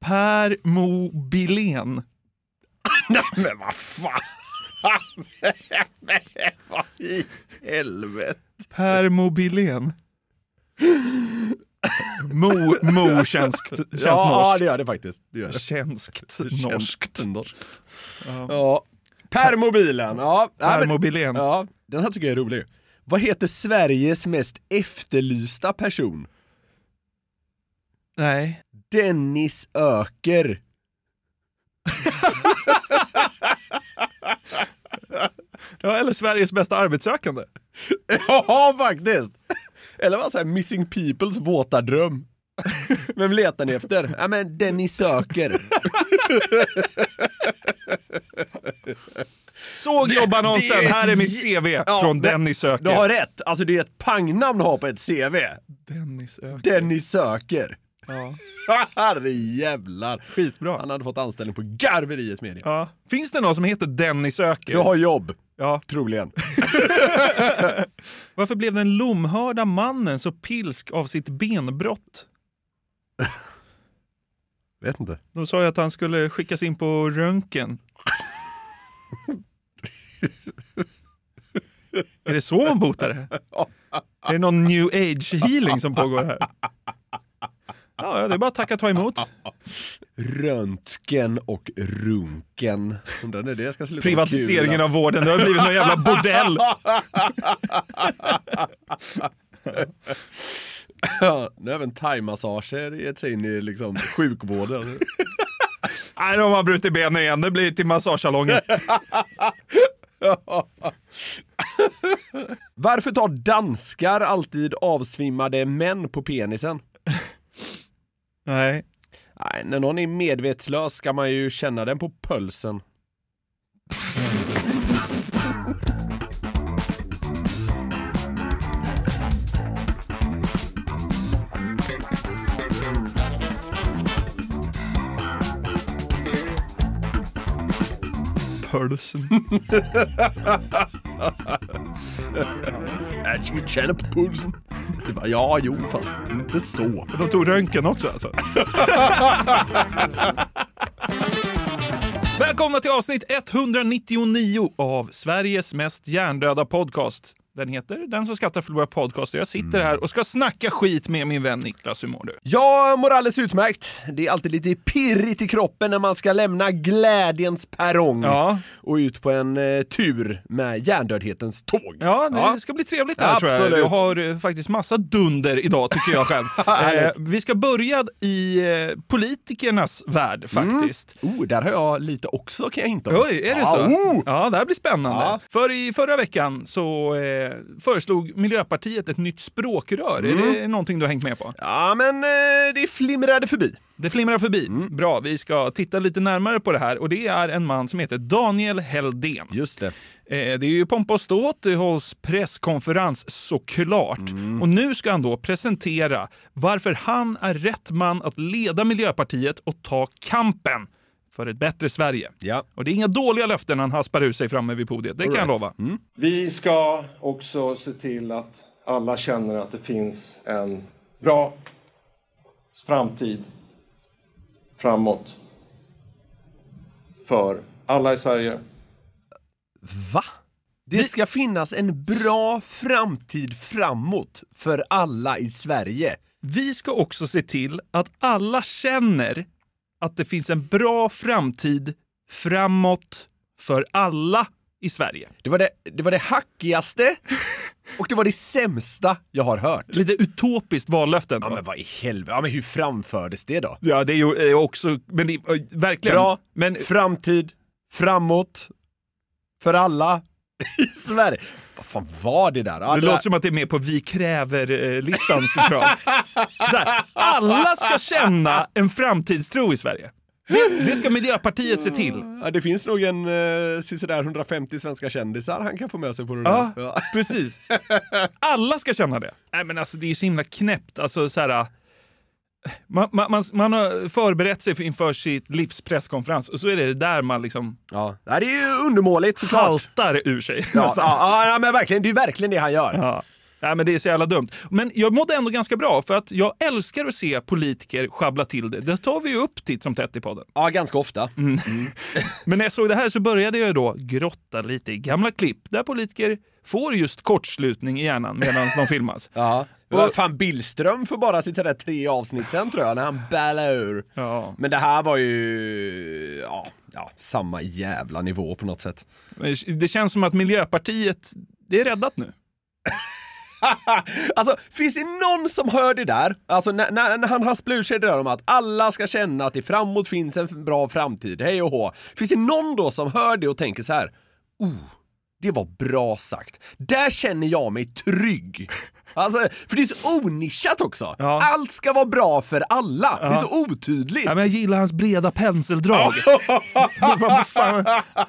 Per Mobilén. Nej men vad fan! vad i helvete? Per Mobilén. Mo, mo känns, känns Ja, norskt. det gör det faktiskt. Det gör det. Känskt norskt. norskt. Ja. Permobilen. Ja, ja, Per men- Mobilén. ja, den här tycker jag är rolig. Vad heter Sveriges mest efterlysta person? Nej. Dennis Öker. Ja, eller Sveriges bästa arbetssökande. Ja, faktiskt! Eller vad säger Missing Peoples våta dröm. Vem letar ni efter? Ja men Dennis söker. Såg jobbannonsen, här är mitt CV Ja, från Dennis söker. Du har rätt, alltså det är ett pangnamn att ha på ett CV. Dennis söker. Dennis söker. Ja. Herre jävlar. Skitbra. Han hade fått anställning på Garveriets media. Ja. Finns det någon som heter Dennis söker? Du har jobb, Ja. troligen. Varför blev den lomhörda mannen så pilsk av sitt benbrott? Vet inte. De sa ju att han skulle skickas in på röntgen. är det så man botar det? Är det någon new age healing som pågår här? Ja, det är bara att tacka och ta emot. Röntgen och runken. Undrar när det ska sluta Privatiseringen av vården, det har blivit någon jävla bordell. Ja, nu har även thaimassager gett sig in i liksom sjukvården. Nej, de har brutit benen igen. Det blir till massagesalongen. Varför tar danskar alltid avsvimmade män på penisen? Nej. Nej, när någon är medvetslös ska man ju känna den på pulsen. Pulsen. Jag ska känna på pulsen. Det bara, ja, jo, fast inte så. De tog röntgen också alltså. Välkomna till avsnitt 199 av Sveriges mest hjärndöda podcast. Den heter Den som skrattar förlorar podcast och jag sitter här och ska snacka skit med min vän Niklas. Hur mår du? Jag mår alldeles utmärkt. Det är alltid lite pirrigt i kroppen när man ska lämna glädjens perrong Ja. och ut på en eh, tur med hjärndödhetens tåg. Ja, det ska bli trevligt här tror jag. Absolut. Jag har eh, faktiskt massa dunder idag tycker jag själv. eh, vi ska börja i eh, politikernas värld faktiskt. Oh, där har jag lite också kan jag inte Oj, är det så? Oh! Ja, det här blir spännande. Ja. För i förra veckan så eh, föreslog Miljöpartiet ett nytt språkrör. Mm. Är det någonting du har hängt med på? Ja, men eh, det flimrade förbi. Det flimrar förbi. Mm. Bra, vi ska titta lite närmare på det här och det är en man som heter Daniel Heldén. Just det. Eh, det är ju pompa och ståt, det hålls presskonferens såklart. Mm. Och nu ska han då presentera varför han är rätt man att leda Miljöpartiet och ta kampen för ett bättre Sverige. Ja. Och det är inga dåliga löften han haspar ur sig framme vid podiet, det kan jag Alright. lova. Mm. Vi ska också se till att alla känner att det finns en bra framtid framåt för alla i Sverige. Va? Det ska finnas en bra framtid framåt för alla i Sverige. Vi ska också se till att alla känner att det finns en bra framtid framåt för alla i Sverige. Det var det, det var det hackigaste och det var det sämsta jag har hört. Lite utopiskt vallöfte. Ja men vad i helvete, ja, men hur framfördes det då? Ja, det är ju eh, också, men det, eh, verkligen. Bra, Men framtid, framåt, för alla i Sverige. Vad fan var det där? Ja, det det låter som att det är med på Vi här, alla ska känna en framtidstro i Sverige. Det, det ska Miljöpartiet se till. Ja, det finns nog en eh, sådär 150 svenska kändisar han kan få med sig på det Ja, där. Ja. precis. Alla ska känna det. Nej, men alltså, det är så himla knäppt. Alltså, så här, man, man, man, man har förberett sig för, inför sitt livs presskonferens och så är det där man liksom Ja. Det är ju undermåligt såklart. haltar ur sig. Ja, ja, ja, men verkligen, det är verkligen det han gör. Ja. Nej, men det är så jävla dumt. Men jag mådde ändå ganska bra för att jag älskar att se politiker sjabbla till det. Det tar vi ju upp titt som tätt i podden. Ja, ganska ofta. Men när jag såg det här så började jag då grotta lite i gamla klipp där politiker får just kortslutning i hjärnan medan de filmas. Ja. Och fan Billström för bara sitt sådär tre avsnitt sen tror jag, när han ballade ur. Ja. Men det här var ju, ja, ja, samma jävla nivå på något sätt. Det känns som att Miljöpartiet, det är räddat nu. alltså, finns det någon som hör det där? Alltså när, när, när han hasplar ur sig det där om att alla ska känna att det framåt finns en bra framtid, hej och hå. Finns det någon då som hör det och tänker så här, oh, det var bra sagt. Där känner jag mig trygg. Alltså, för det är så onischat också. Ja. Allt ska vara bra för alla. Det är så otydligt. Ja, men jag gillar hans breda penseldrag.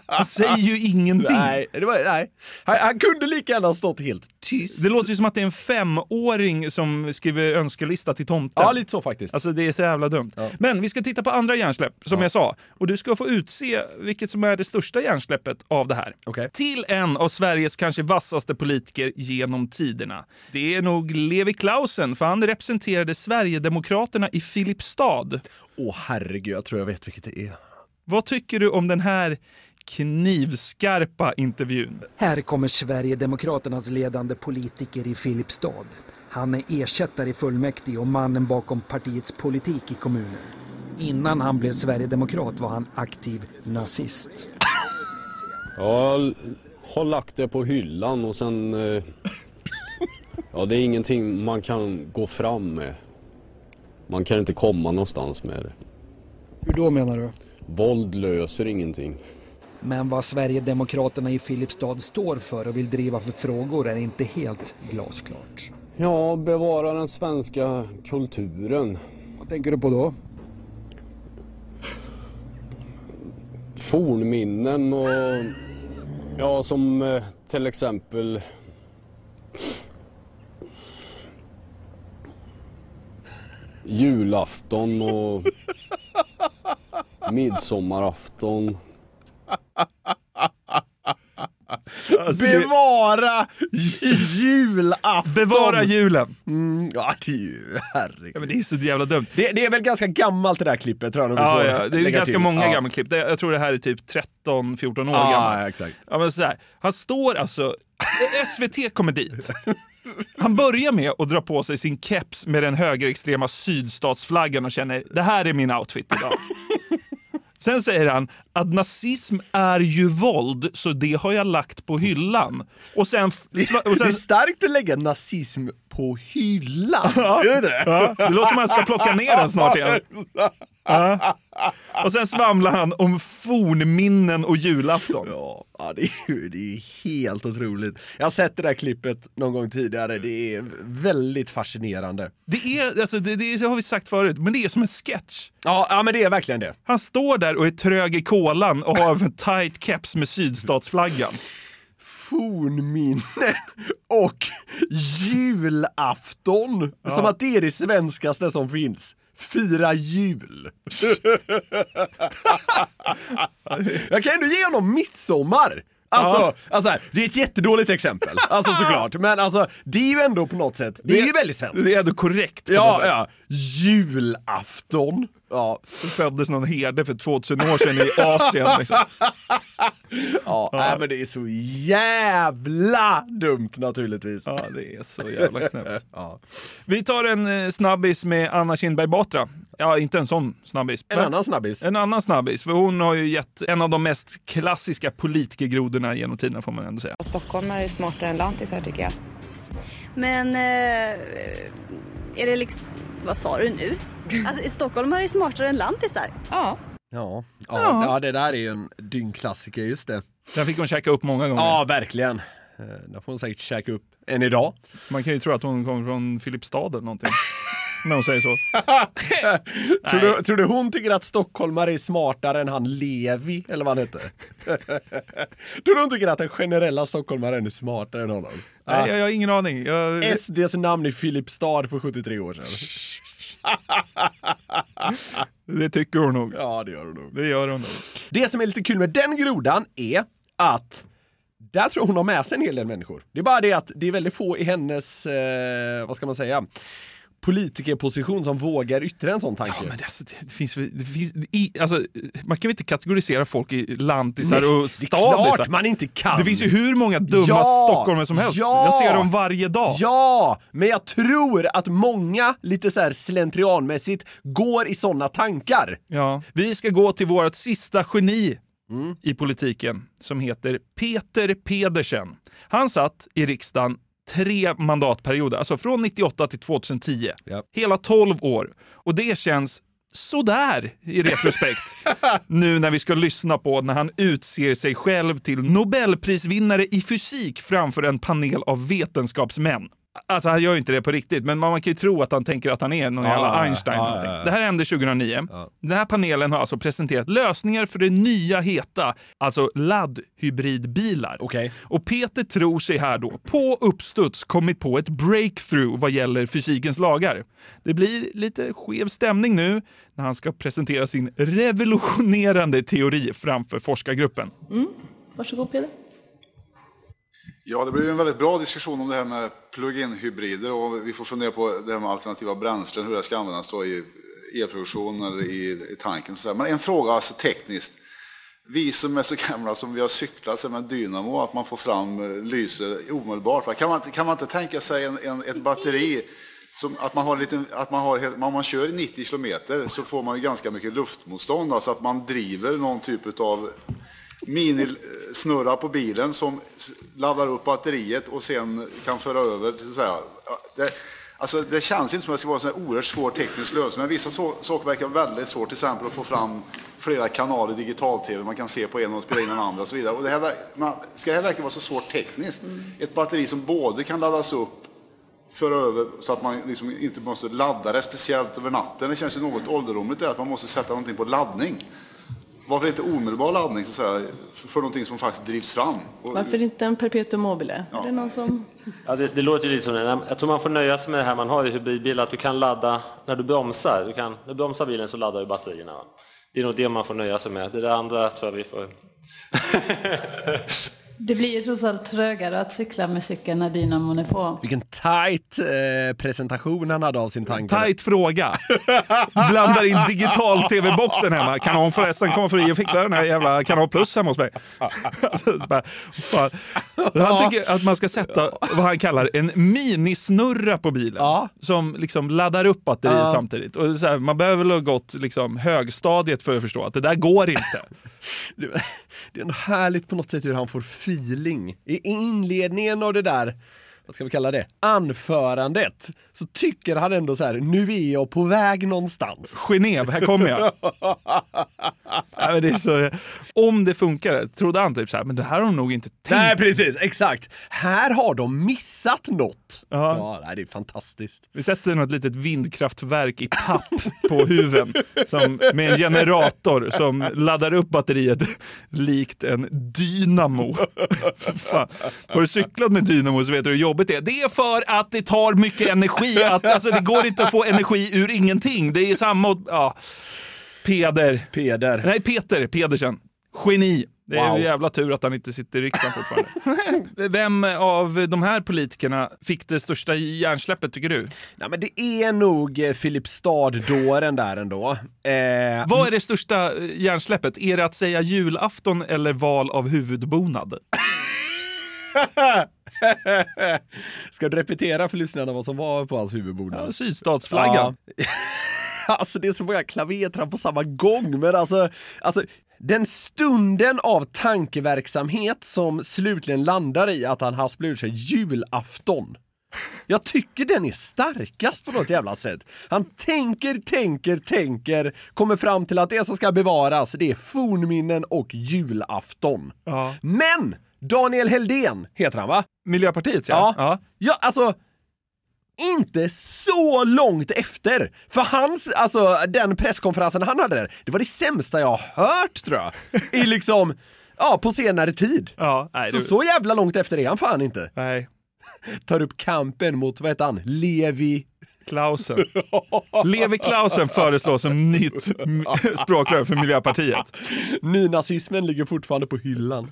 Han säger ju ingenting. Nej, var, nej. Han, han kunde lika gärna ha stått helt tyst. Det låter ju som att det är en femåring som skriver önskelista till tomten. Ja, lite så faktiskt. Alltså det är så jävla dumt. Men vi ska titta på andra hjärnsläpp, som jag sa. Och du ska få utse vilket som är det största hjärnsläppet av det här. Okej. Till en av Sveriges kanske vassaste politiker genom tiderna. Det är nog Levi Klausen, för han representerade Sverigedemokraterna i Filipstad. Åh herregud, jag tror jag vet vilket det är. Vad tycker du om den här knivskarpa intervjun? Här kommer Sverigedemokraternas ledande politiker i Filipstad. Han är ersättare i fullmäktige och mannen bakom partiets politik i kommunen. Innan han blev sverigedemokrat var han aktiv nazist. Jag har lagt det på hyllan och sen... eh, Ja, det är ingenting man kan gå fram med. Man kan inte komma någonstans med det. Hur då menar du? Våld löser ingenting. Men vad Sverigedemokraterna i Filipstad står för och vill driva för frågor är inte helt glasklart. Ja, bevara den svenska kulturen. Vad tänker du på då? Fornminnen och... Ja, som eh, till exempel... Julafton och midsommarafton. Alltså, det- Bevara julafton! Bevara julen! Mm, ja, det är ju, herregud. Ja, men det är så jävla dumt. Det, det är väl ganska gammalt det där klippet tror jag. Ja, ja, det är ganska till. många ja. gamla klipp. Det- Jag tror det här är typ 13-14 år Ja, gammalt. ja, exakt. Ja, men så här, han står alltså... SVT kommer dit. Han börjar med att dra på sig sin keps med den högerextrema sydstatsflaggan och känner det här är min outfit idag. Sen säger han att nazism är ju våld, så det har jag lagt på hyllan. Och sen... Och Det sen är starkt att lägga nazism på hyllan. Gör det ja, det låter som att han ska plocka ner den snart igen. Ja. Och sen svamlar han om fornminnen och julafton. Ja, ja, det, är ju, det är helt otroligt. Jag har sett det där klippet någon gång tidigare. Det är väldigt fascinerande. Det är, alltså, det, det har vi sagt förut, men det är som en sketch. Ja, ja men det är verkligen det. Han står där och är trög i kolan och har en tight keps med sydstatsflaggan. Fornminnen och julafton. Som att det är det svenskaste som finns. Fira jul. Jag kan ändå ge honom midsommar. Alltså, alltså här, det är ett jättedåligt exempel, alltså såklart. Men alltså, det är ju ändå på något sätt, det är ju väldigt svenskt. Det är ändå korrekt. Ja, ja. Julafton. Ja, Så föddes någon herde för 2000 år sedan i Asien. Liksom. ja, Nej, men det är så jävla dumt naturligtvis. Ja, det är så jävla knäppt. Ja. Vi tar en eh, snabbis med Anna Kinberg Batra. Ja, inte en sån snabbis. En annan snabbis. En annan snabbis, för hon har ju gett en av de mest klassiska politikergrodorna genom tiderna får man ändå säga. Stockholmare är smartare än lantisar tycker jag. Men eh, är det liksom, vad sa du nu? Att stockholmare är smartare än lantisar? Ja. Ja. Ja, ja, det där är ju en dyngklassiker, just det. Den fick hon käka upp många gånger. Ja, verkligen. Eh, Den får hon säkert käka upp än idag. Man kan ju tro att hon kommer från Filipstad eller någonting. När hon säger så. Tror du, tror du hon tycker att stockholmare är smartare än han Levi, eller vad han hette? tror du hon tycker att den generella stockholmaren är smartare än honom? Nej, jag, jag har ingen aning. Jag, SDs namn i Filipstad för 73 år sedan. det tycker hon nog. Ja, det gör hon nog. Det gör hon nog. Det som är lite kul med den grodan är att där tror jag hon har med sig en hel del människor. Det är bara det att det är väldigt få i hennes, eh, vad ska man säga, politikerposition som vågar yttra en sån tanke. Ja, men det, alltså, det, finns, det finns i, alltså, man kan väl inte kategorisera folk i lantisar och det är stadisar? klart man inte kan. Det finns ju hur många dumma Ja, stockholmare som helst. ja. Jag ser dem varje dag. Ja, men jag tror att många lite så här slentrianmässigt går i såna tankar. Ja. Vi ska gå till vårt sista geni Mm. i politiken som heter Peter Pedersen. Han satt i riksdagen tre mandatperioder, alltså från 98 till 2010. Ja. Hela 12 år. Och det känns sådär i retrospekt. nu när vi ska lyssna på när han utser sig själv till Nobelprisvinnare i fysik framför en panel av vetenskapsmän. Alltså han gör ju inte det på riktigt, men man kan ju tro att han tänker att han är någon Ja, jävla. Einstein. Ja, ja, ja. Det här hände 2009. Den här panelen har alltså presenterat lösningar för det nya heta, alltså laddhybridbilar. Okej. Och Peter tror sig här då på uppstuds kommit på ett breakthrough vad gäller fysikens lagar. Det blir lite skev stämning nu när han ska presentera sin revolutionerande teori framför forskargruppen. Varsågod Peder. Ja, det blir ju en väldigt bra diskussion om det här med plug-in hybrider och vi får fundera på det här med alternativa bränslen, hur det ska användas då i elproduktion eller i, i tanken. Så. Men en fråga alltså tekniskt. Vi som är så gamla som vi har cyklat med dynamo, att man får fram eh, lyse omedelbart. Kan man, inte- kan man inte tänka sig en, en, ett batteri som att man har lite, att man har, om man kör i 90 kilometer så får man ju ganska mycket luftmotstånd, alltså att man driver någon typ av minisnurra på bilen som laddar upp batteriet och sen kan föra över till så här. Det, alltså det känns inte som att det ska vara en oerhört svår teknisk lösning, men vissa så, saker verkar väldigt svårt, till exempel att få fram flera kanaler digital-tv, man kan se på en och spela in den andra och så vidare. Och det här, man, ska det här verkligen vara så svårt tekniskt? Ett batteri som både kan laddas upp föra över så att man liksom inte måste ladda det speciellt över natten. Det känns ju något ålderdomligt att man måste sätta någonting på laddning. Varför inte omedelbar laddning så att säga, för någonting som faktiskt drivs fram? Varför inte en perpetuum mobile? Ja. Är det någon som... Ja, det, det låter ju lite som det. Jag tror man får nöja sig med det här man har i hybridbil, att du kan ladda när du bromsar. Du kan, när du bromsar bilen så laddar du batterierna. Det är nog det man får nöja sig med. Det där andra tror jag vi får... Det blir ju trots allt trögare att cykla med cykeln när dynamon är på. Vilken tight eh, presentation han hade av sin tanke. Tight fråga. Blandar in digital-tv-boxen hemma. Kan någon förresten komma förbi och fixa den här jävla Kanal Plus hemma hos mig? Alltså, bara. Han tycker att man ska sätta vad han kallar en minisnurra på bilen. Som liksom laddar upp batteriet Ja. samtidigt. Och så här, man behöver väl ha gått liksom högstadiet för att förstå att det där går inte. Det är ändå härligt på något sätt hur han får feeling. I inledningen av det där, vad ska vi kalla det, anförandet, så tycker han ändå så här, nu är jag på väg någonstans. Genève, här kommer jag. Ja, det så, om det funkar, trodde han typ så här, men det här har de nog inte tänkt. Nej precis, exakt. Här har de missat något. Ja, nej, det är fantastiskt. Vi sätter något litet vindkraftverk i papp på huven som, med en generator som laddar upp batteriet likt en dynamo. Fan. Har du cyklat med dynamo så vet du hur jobbigt det är. Det är för att det tar mycket energi. Att, alltså, det går inte att få energi ur ingenting. Det är samma... Ja. Peder. Peder. Nej, Peter Pedersen. Geni. Det är Wow. jävla tur att han inte sitter i riksdagen fortfarande. Vem av de här politikerna fick det största hjärnsläppet tycker du? Nej, men det är nog eh, Filipstad-dåren där ändå. Eh, Vad är det största eh, hjärnsläppet? Är det att säga julafton eller val av huvudbonad? Ska du repetera för lyssnarna vad som var på hans huvudbonad? Ja, sydstatsflaggan. Ja. Alltså det är så många klavertramp på samma gång, men alltså, alltså den stunden av tankeverksamhet som slutligen landar i att han hasplar ur sig julafton. Jag tycker den är starkast på något jävla sätt. Han tänker, tänker, tänker, kommer fram till att det som ska bevaras, det är fornminnen och julafton. Ja. Men! Daniel Heldén heter han va? Miljöpartiet ja. Ja, ja alltså inte så långt efter. För hans, alltså den presskonferensen han hade där, det var det sämsta jag hört tror jag. I liksom, ja på senare tid. Ja, nej, så det- så jävla långt efter är han fan inte. Nej. Tar upp kampen mot, vad heter han, Levi Klausen. Levi Klausen föreslås som nytt språkrör för Miljöpartiet. Nynazismen ligger fortfarande på hyllan.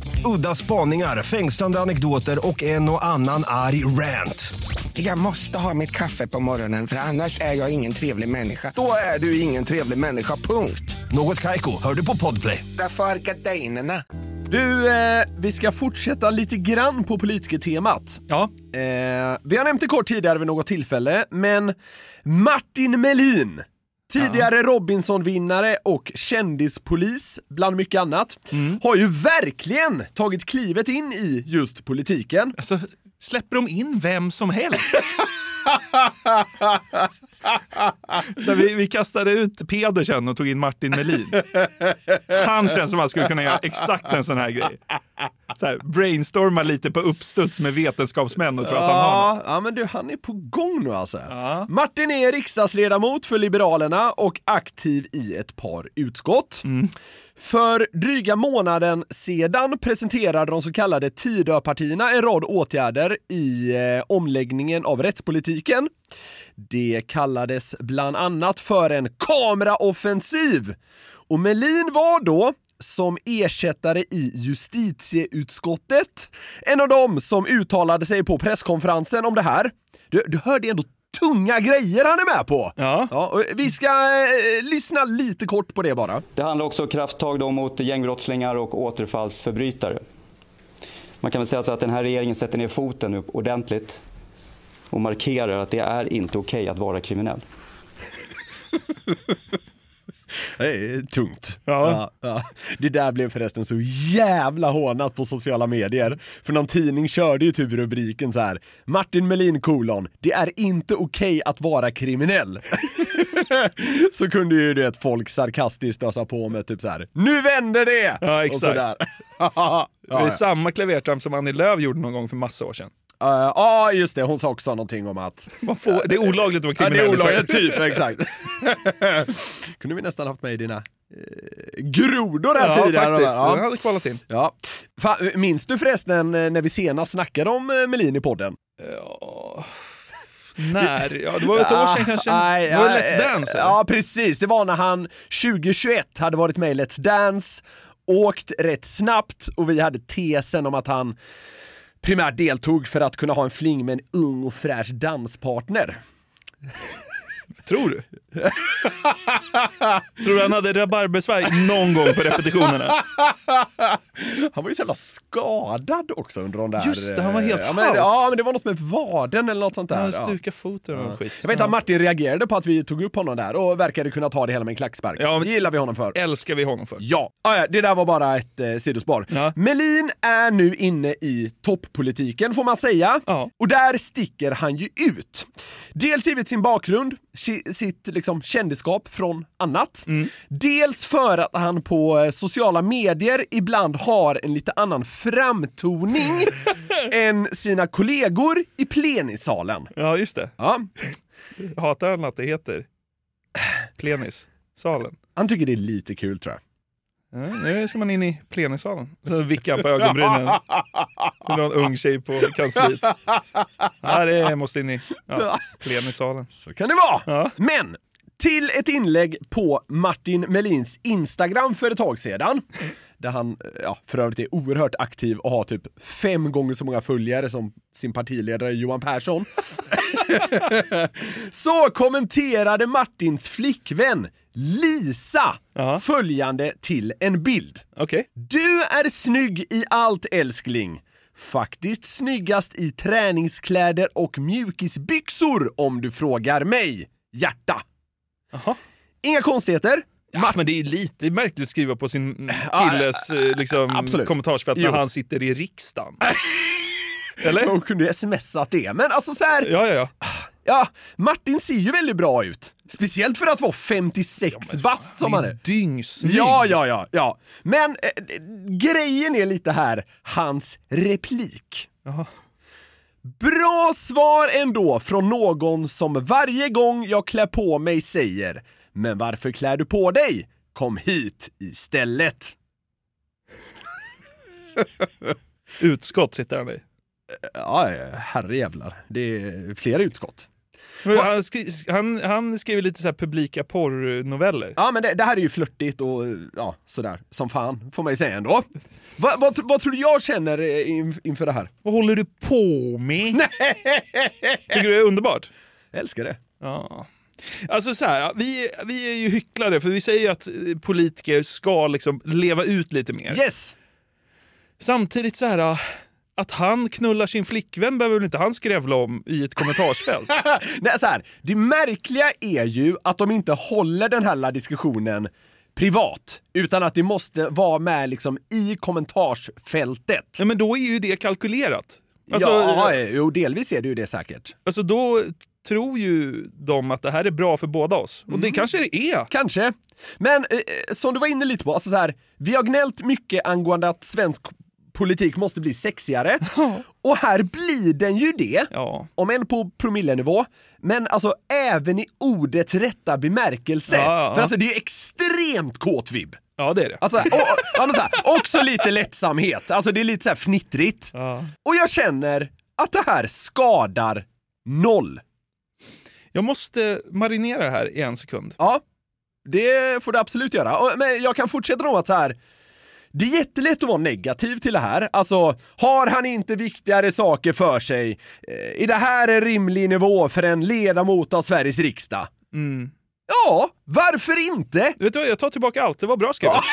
Udda spaningar, fängslande anekdoter och en och annan arg rant. Jag måste ha mitt kaffe på morgonen för annars är jag ingen trevlig människa. Då är du ingen trevlig människa, punkt. Något Kaiko, hör du på Podplay. Därför är gardinerna. Du, eh, vi ska fortsätta lite grann på politikertemat. Ja. Eh, vi har nämnt det kort tidigare vid något tillfälle, men Martin Melin, tidigare Robinson-vinnare och kändispolis, bland mycket annat, har ju verkligen tagit klivet in i just politiken. Alltså, släpper de in vem som helst? Så vi, vi kastade ut Pedersen och tog in Martin Melin. Han känns som att han skulle kunna göra exakt en sån här grej. Så här, brainstorma lite på uppstuds med vetenskapsmän och tror att han har något. Ja, ja, men du, han är på gång nu alltså. Martin är riksdagsledamot för Liberalerna och aktiv i ett par utskott. För dryga månaden sedan presenterade de så kallade Tidöpartierna en rad åtgärder i eh, omläggningen av rättspolitiken. Det kallades bland annat för en kameraoffensiv. Och Melin var då som ersättare i justitieutskottet. En av dem som uttalade sig på presskonferensen om det här. Du, du hörde ändå tunga grejer han är med på. Ja. och vi ska eh, lyssna lite kort på det bara. Det handlar också om krafttag då mot gängbrottslingar och återfallsförbrytare. Man kan väl säga så att den här regeringen sätter ner foten nu ordentligt och markerar att det är inte okej att vara kriminell. Det är tungt. Ja. Ja, Det där blev förresten så jävla hånat på sociala medier. För någon tidning körde ju typ rubriken så här. Martin Melin kolon, det är inte okej att vara kriminell. så kunde ju det folk sarkastiskt ösa på med typ så här. Nu vänder det! Ja, Och exakt. sådär. ja, Det är ja. samma klavertramp som Annie Lööf gjorde någon gång för massa år sedan. Uh, Ja, just det. Hon sa också någonting om att... Får, det är olagligt att vara Ja, det kriminell är olagligt, typ. Exakt. Kunde vi nästan haft med i dina eh, grodor här Ja, tidigare. faktiskt. Ja. Den hade kvalat in. Ja. Minns du förresten eh, när vi senast snackade om eh, Melin i podden? Ja. När? Ja, det var ett år sedan kanske. Nej, det var ja, Let's Dance. eller? Ja, precis. Det var när han 2021 hade varit med i Let's Dance, åkt rätt snabbt och vi hade tesen om att han primärt deltog för att kunna ha en fling med en ung och fräsch danspartner. Tror du? Tror du han hade rabarbersvaj någon gång på repetitionerna? Han var ju så jävla skadad också under de där... Just det, han var helt ja, men, halt. ja, men det var något med vaden eller något sånt där. Han ja. stukade foten och skit. Jag vet att Martin reagerade på att vi tog upp honom där och verkade kunna ta det hela med en klackspark. Ja, det gillar vi honom för. Älskar vi honom för. Ja, ah, ja det där var bara ett eh, sidospår. Melin är nu inne i toppolitiken får man säga. Och där sticker han ju ut. Dels givet sin bakgrund, sitt liksom, kändisskap från annat. Dels för att han på eh, sociala medier ibland har en lite annan framtoning än sina kollegor i plenisalen. Ja, just det. Ja. Hatar han att det heter plenissalen? Han tycker det är lite kul tror jag. Ja, nu ska man in i plenissalen. Så vickar han på ögonbrynen. Det är någon ung tjej på kansliet. Ja, det måste in i ja, plenissalen. Så kan det vara. Men till ett inlägg på Martin Melins Instagram för ett tag sedan. Där han ja, för övrigt är oerhört aktiv och har typ fem gånger så många följare som sin partiledare Johan Persson. så kommenterade Martins flickvän Lisa följande till en bild. Okay. Du är snygg i allt älskling. Faktiskt snyggast i träningskläder och mjukisbyxor om du frågar mig. Hjärta. Inga konstigheter. Ja, men det är lite märkligt att skriva på sin Ja, killes eh, liksom, absolut. kommentarsfält när Jo. han sitter i riksdagen. Eller? Hon kunde ju smsat det. Men alltså så här. Ja, ja, ja. Ja, Martin ser ju väldigt bra ut. Speciellt för att vara 56 bast som han är. Dyngsnygg. Ja, ja, ja, ja. Men eh, grejen är lite här, hans replik. Bra svar ändå från någon som varje gång jag klär på mig säger “Men varför klär du på dig? Kom hit istället.” Utskott sitter han i. Ja, herrejävlar. Det är flera utskott. Han, skri, han, han skriver lite så här publika porrnoveller. Ja, men det, det här är ju flörtigt och ja, sådär. Som fan, får man ju säga ändå. Va, vad, vad tror du jag känner eh, in, inför det här? Vad håller du på med? Tycker du det är underbart? Jag älskar det. Ja. Alltså så här, vi, vi är ju hycklare för vi säger ju att eh, politiker ska liksom leva ut lite mer. Yes! Samtidigt så här, att han knullar sin flickvän behöver väl inte han skrävla om i ett kommentarsfält? Nej, så här, det märkliga är ju att de inte håller den här diskussionen privat, utan att det måste vara med liksom i kommentarsfältet. Nej, men då är ju det kalkylerat. Alltså, ja, jo, delvis är det ju det säkert. Alltså då tror ju de att det här är bra för båda oss. Och det kanske det är. Kanske. Men eh, som du var inne lite på, alltså så här, vi har gnällt mycket angående att svensk politik måste bli sexigare. Och här blir den ju det, om än på promillenivå. Men alltså även i ordets rätta bemärkelse. Ja, ja, ja. För alltså det är ju extremt kåt vibb. Ja, det är det. Alltså, och, och, ja, så här, också lite lättsamhet, alltså det är lite så här fnittrigt. Och jag känner att det här skadar noll. Jag måste marinera här i en sekund. Ja, det får du absolut göra. Och, men jag kan fortsätta då att så här. Det är jättelätt att vara negativ till det här. Alltså, har han inte viktigare saker för sig? Eh, är det här en rimlig nivå för en ledamot av Sveriges riksdag? Mm. Ja, varför inte? Vet du vad, jag tar tillbaka allt. Det var bra skrivet.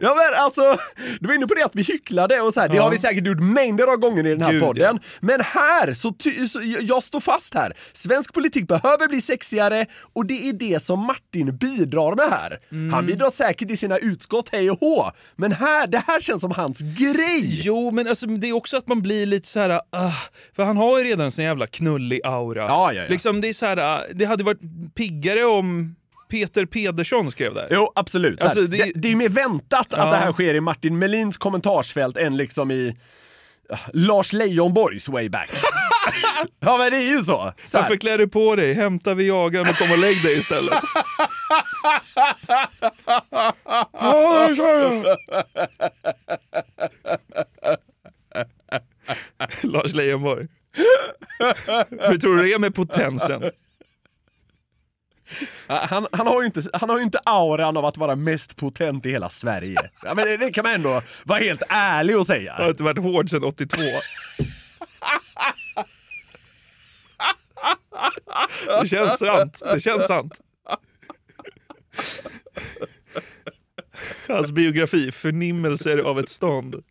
ja men alltså, du var inne på det att vi hycklade och så här, det Ja. har vi säkert gjort mängder av gånger i den här Gud, podden. Men här, så, så jag står fast här. Svensk politik behöver bli sexigare och det är det som Martin bidrar med här. Mm. Han bidrar säkert i sina utskott, hej och hå. Men här, det här känns som hans grej. Jo, men alltså, det är också att man blir lite så här, ah, för han har ju redan en sån jävla knullig aura. Ja, ja, ja. Liksom, det, är så här, ah, det hade varit piggare om Peter Pedersson skrev där. Jo, absolut. Alltså, det, det- det, är mer väntat Ja. att det här sker i Martin Melins kommentarsfält än liksom i Lars Leijonborgs way back. Ja men det är ju så. så. Varför klär du på dig? Hämta Viagran och kom och lägg dig istället. Lars Leijonborg. Hur tror du det är med potensen? Han, han, har ju inte, han har ju inte auran av att vara mest potent i hela Sverige. Ja, men det, det kan man ändå vara helt ärlig och säga. Jag har inte varit hård sedan 82. Det känns sant. Det känns sant. Hans biografi, Förnimmelser av ett stånd.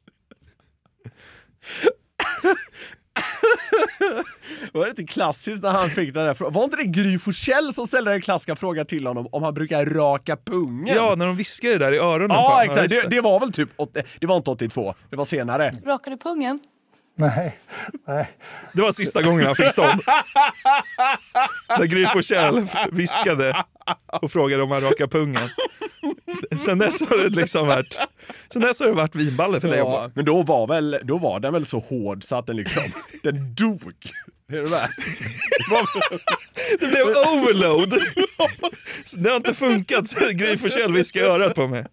Var det inte klassiskt när han fick den där frågan? Var inte det Gry Forssell som ställde den klassiska frågan till honom om han brukar raka pungen? Ja, när de viskade det där i öronen Ja, exakt. Det, det var väl typ, det var inte 82, det var senare. Rakar du pungen? Nej, nej. Det var sista gången han fick stånd. När Gry Forssell viskade och frågade om han rakar pungen. Sen dess har det liksom varit, sen dess har det varit vinballe för Leijonborg. Ja, men då var, väl, då var den väl så hård så att den liksom, den dog. Är du med? Det blev overload. Det har inte funkat sen Gry Forssell viskade i örat på mig.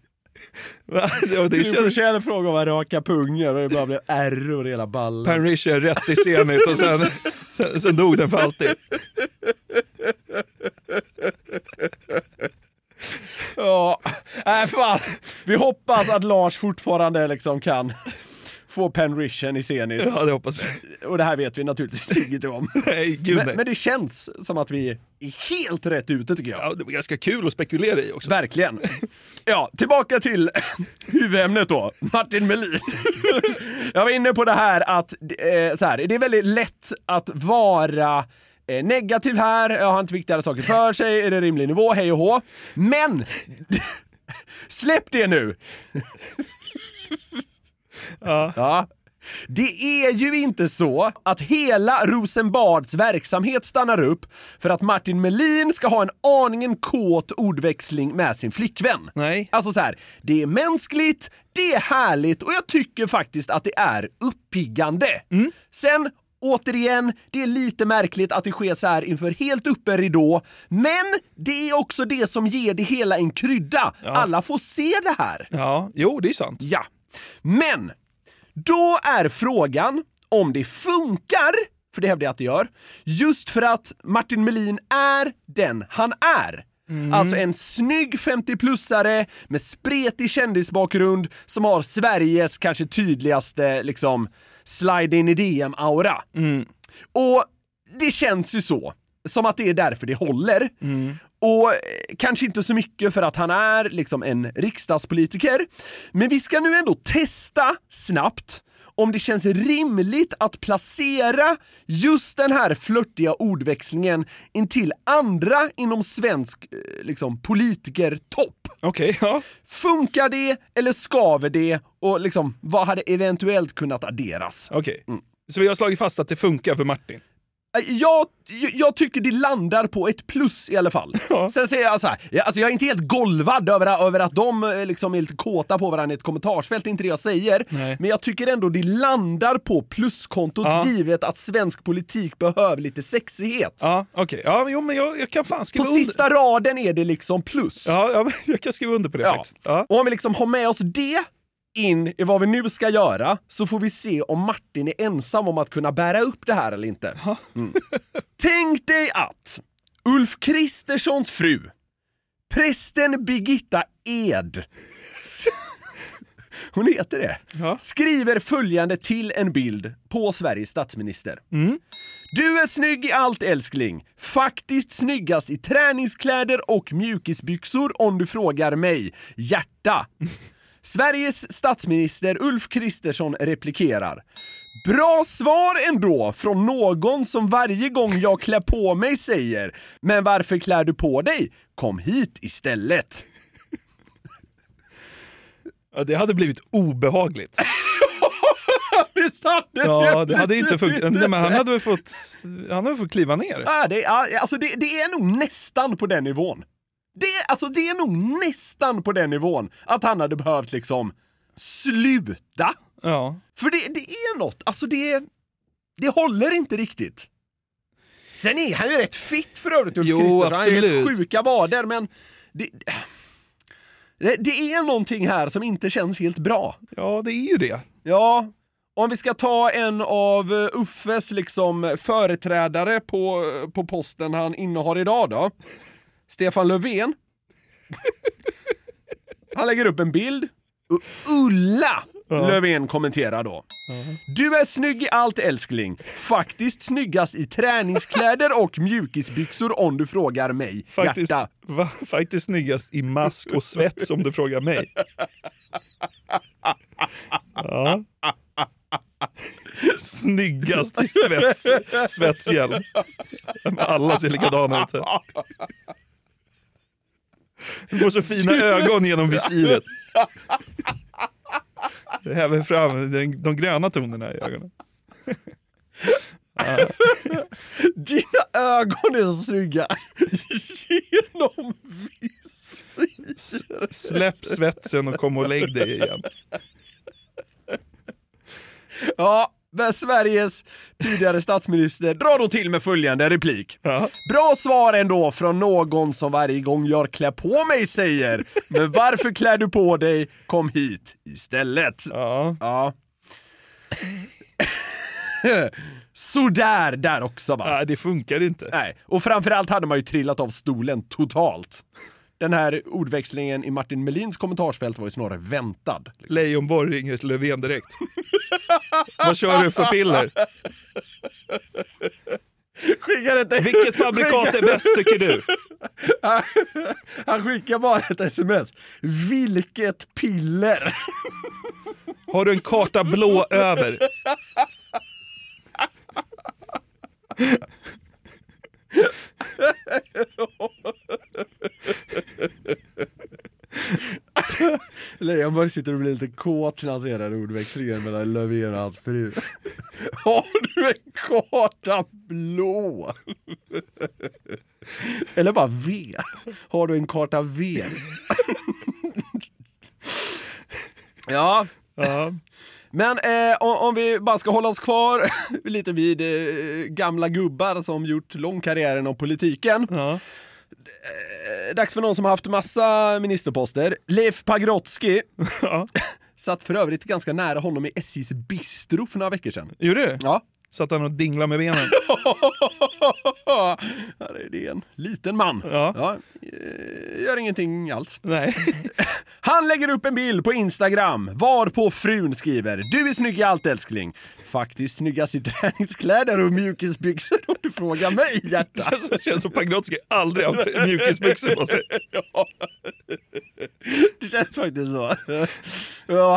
Gry. Forssell frågade om han raka pungen och det bara blev ärr i hela ballen. Pan rätt i Zenit och sen, sen, sen dog den för alltid. Ja, nej fan. Vi hoppas att Lars fortfarande liksom kan få penrition i Zenit. Ja, det hoppas jag. Och det här vet vi naturligtvis inget om. Nej, gud men, nej. men det känns som att vi är helt rätt ute tycker jag. Ja, det var ganska kul att spekulera i också. Verkligen. Ja, tillbaka till huvudämnet då, Martin Melin. Jag var inne på det här att eh, så här, det är väldigt lätt att vara negativ här, jag har inte viktigare saker för sig, är det rimlig nivå, hej och hå. Men släpp det nu! Ja. Ja. Det är ju inte så att hela Rosenbads verksamhet stannar upp för att Martin Melin ska ha en aningen kåt ordväxling med sin flickvän. Nej. Alltså så här, det är mänskligt, det är härligt och jag tycker faktiskt att det är uppiggande. Sen Återigen, det är lite märkligt att det sker så här inför helt öppen ridå, men det är också det som ger det hela en krydda. Alla får se det här. Ja, jo det är sant. Ja. Men, då är frågan om det funkar, för det hävdar jag att det gör, just för att Martin Melin är den han är. Alltså en snygg 50-plussare med spretig kändisbakgrund som har Sveriges kanske tydligaste liksom slide in i DM-aura. Och det känns ju så, som att det är därför det håller. Och eh, kanske inte så mycket för att han är liksom en riksdagspolitiker. Men vi ska nu ändå testa snabbt om det känns rimligt att placera just den här flörtiga ordväxlingen intill andra inom svensk eh, liksom, politikertopp. Okej, ja. Funkar det eller skaver det? Och liksom, vad hade eventuellt kunnat adderas? Okej. Så vi har slagit fast att det funkar för Martin? Eh, Jag, jag tycker det landar på ett plus i alla fall. Sen säger jag så här, jag, alltså jag är inte helt golvad över, över att de eh, liksom är lite kåta på varandra i ett kommentarsfält, det är inte det jag säger. Nej. Men jag tycker ändå det landar på pluskontot Ja. givet att svensk politik behöver lite sexighet. Ja, okej. Ja, jo, men jag, jag kan fan På skriva under. sista raden är det liksom plus. Ja, ja, jag kan skriva under på det Ja. faktiskt. Ja. Och om vi liksom har med oss det in i vad vi nu ska göra så får vi se om Martin är ensam om att kunna bära upp det här eller inte. Mm. Tänk dig att Ulf Kristerssons fru, prästen Birgitta Ed, hon heter det, skriver följande till en bild på Sveriges statsminister. Du är snygg i allt älskling. Faktiskt snyggast i träningskläder och mjukisbyxor om du frågar mig. Hjärta. Sveriges statsminister Ulf Kristersson replikerar. Bra svar ändå från någon som varje gång jag klär på mig säger “Men varför klär du på dig? Kom hit istället”. Ja, det hade blivit obehagligt. Visst hade Ja, det hade inte funkat. Nej, men han hade väl fått, han hade fått kliva ner. Ja, det, alltså det, det är nog nästan på den nivån. Det, alltså det är nog nästan på den nivån att han hade behövt liksom sluta. Ja. För det, det är något, alltså det det håller inte riktigt. Sen är han ju rätt fit för övrigt, Ulf Kristersson. Han har helt sjuka vader, men det, det, är någonting här som inte känns helt bra. Ja, det är ju det. Ja, om vi ska ta en av eh, Uffes liksom företrädare på, på posten han innehar idag då. Stefan Löfven. Han lägger upp en bild. U- Ulla Ja. Löfven kommenterar då. Du är snygg i allt älskling. Faktiskt snyggast i träningskläder och mjukisbyxor om du frågar mig. Faktiskt, Hjärta. va, faktiskt snyggast i mask och svets om du frågar mig. Ja. Snyggast i svets, svetshjälm. Alla ser likadana ut. Du får så fina ögon genom visiret. Det häver fram de gröna tonerna i ögonen. Ja. Dina ögon är så snygga. Genom visir. Släpp svetsen och kom och lägg dig igen. Ja, men Sveriges tidigare statsminister drar då till med följande replik. Bra svar ändå från någon som varje gång jag klär på mig säger Men varför klär du på dig? Kom hit istället. Ja. ja. Sådär där också va? Nej, det funkar inte. Nej, och framförallt hade man ju trillat av stolen totalt. Den här ordväxlingen i Martin Melins kommentarsfält var ju snarare väntad. liksom. Leijonborg ringer Löfven direkt. Vad kör du för piller? Skickar ett... Vilket fabrikat är bäst tycker du? Han skickar bara ett sms. Vilket piller! Har du en karta blå över? Leijonborg sitter och blir lite kåt när han ser den ordväxlingen mellan Löfven och hans fru. Har du en karta blå? Eller bara V. Har du en karta V? ja. Ja. Men eh, om, om vi bara ska hålla oss kvar lite vid eh, gamla gubbar som gjort lång karriär inom politiken. Eh, dags för någon som har haft massa ministerposter. Leif Pagrotsky. Satt för övrigt ganska nära honom i SJs bistro för några veckor sedan. Gjorde du? Ja. Satt han och dinglade med benen? Här är det en liten man. Ja. eh, gör ingenting alls. Nej. Han lägger upp en bild på Instagram varpå frun skriver Du är snygg i allt älskling. Faktiskt snyggast i träningskläder och mjukisbyxor om du frågar mig hjärta. Det känns som Pagrotsky aldrig har haft mjukisbyxor på sig. Ja. Det känns faktiskt så.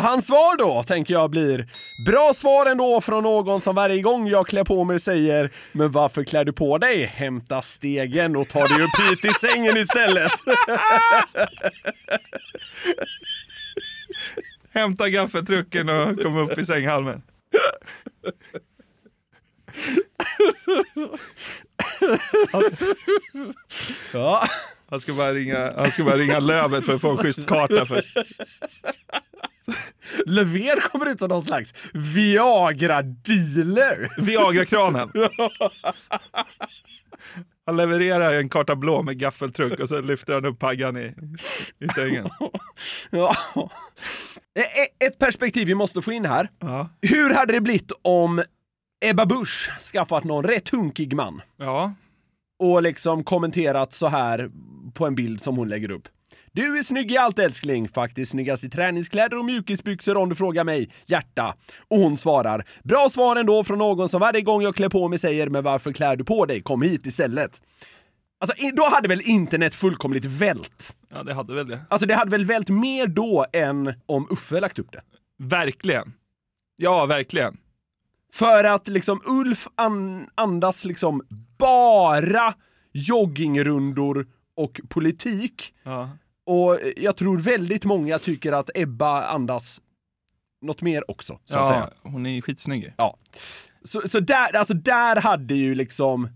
Hans svar då, tänker jag, blir Bra svar ändå från någon som varje gång jag klär på mig säger Men varför klär du på dig? Hämta stegen och ta dig upp hit i sängen istället. Hämta gaffeltrucken och kom upp i sänghalmen. Ja. Han ska bara ringa, han ska bara ringa Lövet för att få en schysst karta först. Löfven kommer ut som någon slags Viagra-dealer. Viagra-kranen. Han levererar en karta blå med gaffeltruck och så lyfter han upp Paggan i, i sängen. Ja. E- Ett perspektiv vi måste få in här. Hur hade det blivit om Ebba Busch skaffat någon rätt hunkig man? Ja. Och liksom kommenterat så här på en bild som hon lägger upp. Du är snygg i allt älskling, faktiskt snyggast i träningskläder och mjukisbyxor om du frågar mig, hjärta. Och hon svarar, bra svar ändå från någon som varje gång jag klär på mig säger men varför klär du på dig? Kom hit istället. Alltså då hade väl internet fullkomligt vält? Ja, det hade väl det. Alltså det hade väl vält mer då än om Uffe lagt upp det? Verkligen. Ja, verkligen. För att liksom Ulf an andas liksom bara joggingrundor och politik. Ja. Och jag tror väldigt många tycker att Ebba andas något mer också, så att ja, säga. hon är ju skitsnygg. Ja. Så, så där, alltså där hade ju liksom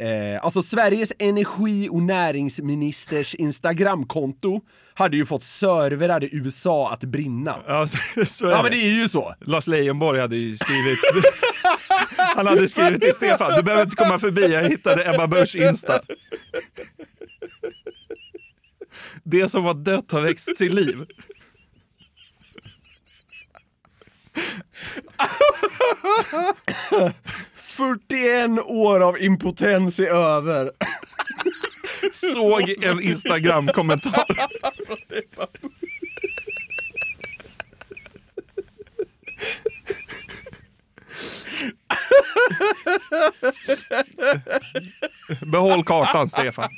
Eh, alltså Sveriges energi och näringsministers Instagramkonto hade ju fått servrar i USA att brinna. Ja, så, så Ja det. men det är ju så. Lars Leijonborg hade ju skrivit Han hade skrivit till Stefan, du behöver inte komma förbi, jag hittade Ebba Busch Insta. Det som var dött har växt till liv. Mm. 41 år av impotens är över. Såg en Instagram-kommentar. Behåll kartan, Stefan.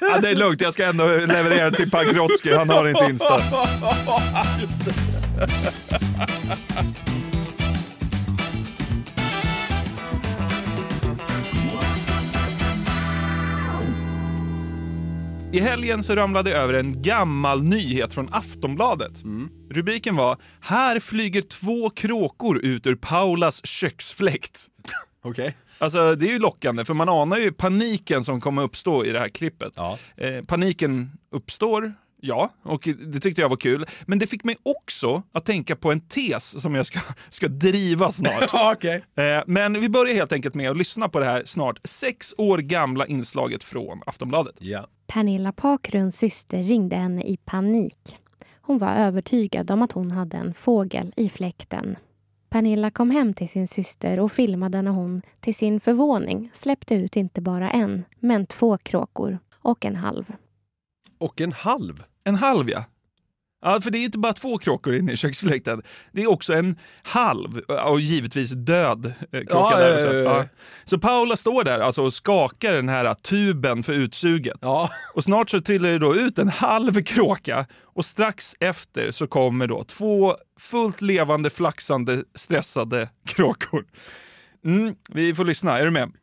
Ja, det är lugnt, jag ska ändå leverera till Pagrotsky. Han har inte Insta. I helgen så ramlade jag över en gammal nyhet från Aftonbladet. Rubriken var “Här flyger två kråkor ut ur Paulas köksfläkt”. Okej. Alltså det är ju lockande för man anar ju paniken som kommer uppstå i det här klippet. Eh, paniken uppstår, ja, och det tyckte jag var kul. Men det fick mig också att tänka på en tes som jag ska, ska driva snart. Okej. eh, men vi börjar helt enkelt med att lyssna på det här snart sex år gamla inslaget från Aftonbladet. Ja. Pernilla Pakrunds syster ringde henne i panik. Hon var övertygad om att hon hade en fågel i fläkten. Pernilla kom hem till sin syster och filmade när hon till sin förvåning släppte ut inte bara en, men två kråkor och en halv. Och en halv? En halv ja. Ja, för det är inte bara två kråkor inne i köksfläkten. Det är också en halv och givetvis död eh, kråka Ja, där ja, också. ja, ja. Ja. Så Paula står där alltså och skakar den här tuben för utsuget. Och snart så trillar det då ut en halv kråka och strax efter så kommer då två fullt levande, flaxande, stressade kråkor. Mm, vi får lyssna, är du med? Alltså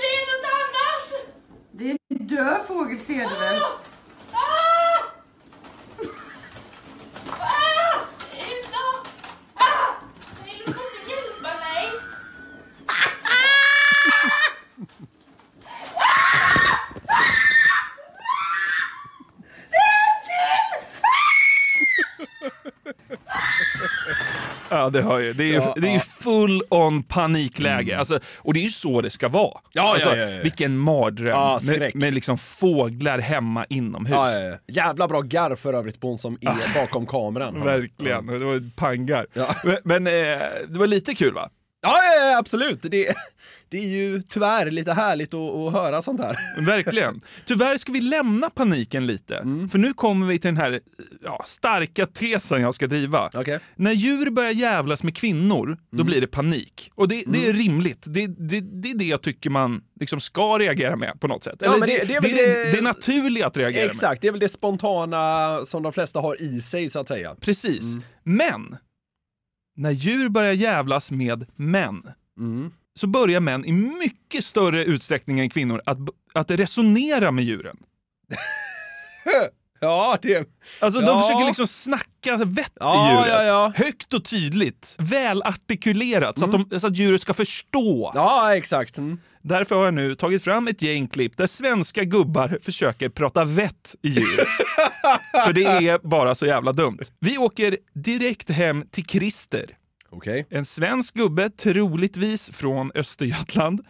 det är något annat! Det är en död fågel ser du väl? Ah! Ah! Sluta! Ah! Du måste hjälpa mig! Ja, det hör ju. Det är ju, Ja, det är ju full on panikläge. Alltså, och det är ju så det ska vara. Ja, alltså, ja, ja, ja. Vilken mardröm. Ja, med, med liksom fåglar hemma inomhus. Ja, ja. Jävla bra garv för övrigt på hon som är bakom kameran. Verkligen. Det var pangar. Men, men eh, det var lite kul va? Ja absolut. Det, det är ju tyvärr lite härligt att, att höra sånt här. Verkligen. Tyvärr ska vi lämna paniken lite. Mm. För nu kommer vi till den här ja, starka tesen jag ska driva. När djur börjar jävlas med kvinnor, då Mm. blir det panik. Och det, det är rimligt. Det, det, det är det jag tycker man liksom ska reagera med på något sätt. Ja, Eller det, det- är det, det- naturliga att reagera med. Exakt, det är väl det spontana som de flesta har i sig så att säga. Precis. Mm. Men, när djur börjar jävlas med män, Mm. Så börjar män i mycket större utsträckning än kvinnor att, att resonera med djuren. Ja, det... Alltså de Ja. försöker liksom snacka vett Ja, till djuret. ja. Högt och tydligt. Välartikulerat så, att de, så att djuret ska förstå. Ja, exakt. Mm. Därför har jag nu tagit fram ett gäng klipp där svenska gubbar försöker prata vett i djur. För det är bara så jävla dumt. Vi åker direkt hem till Christer. Okej. En svensk gubbe, troligtvis från Östergötland,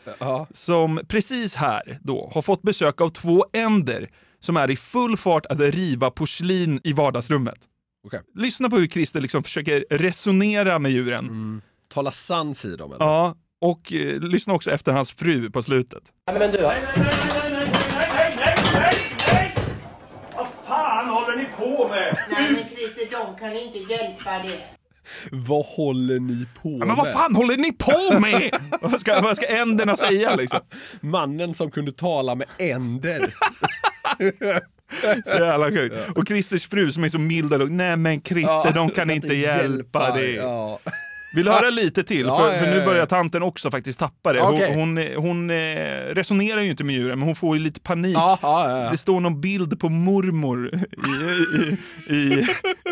som precis här då har fått besök av två änder som är i full fart att riva porslin i vardagsrummet. Okej. Lyssna på hur Christer liksom försöker resonera med djuren. Tala sans i dem eller? Ja, och eh, lyssna också efter hans fru på slutet. Men du, Vad fan håller ni på med? Nej men Christer, de kan inte hjälpa det. Vad håller ni på med? Ja, men vad fan håller ni på med? vad, ska, vad ska änderna säga liksom? Mannen som kunde tala med änder. Så jävla sjukt. Och Christers fru som är så mild och lugn. Nej men Christer, Ja, de kan inte hjälpa dig. Ja. Vill du höra lite till? Ja, för, för nu ja. börjar tanten också faktiskt tappa det. Hon, Okej. hon, eh, hon eh, resonerar ju inte med djuren, men hon får ju lite panik. Ja, ja, ja, ja. Det står någon bild på mormor i, i, i,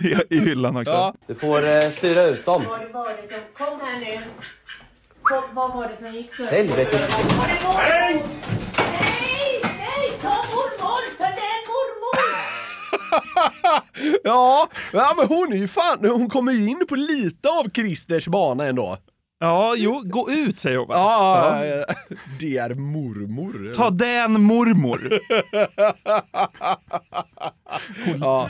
i, i hyllan också. Du får eh, styra ut dem. Vad var det som... Kom här nu. Kom, vad var det som gick sönder? Helvete. Nej! Nej! Nej! Ta mormor! Ja, ja, men hon är ju fan, hon kommer ju in på lite av Christers bana ändå. Ja, jo, gå ut säger hon va? Ja, ja. det är mormor. Ta den mormor. ja.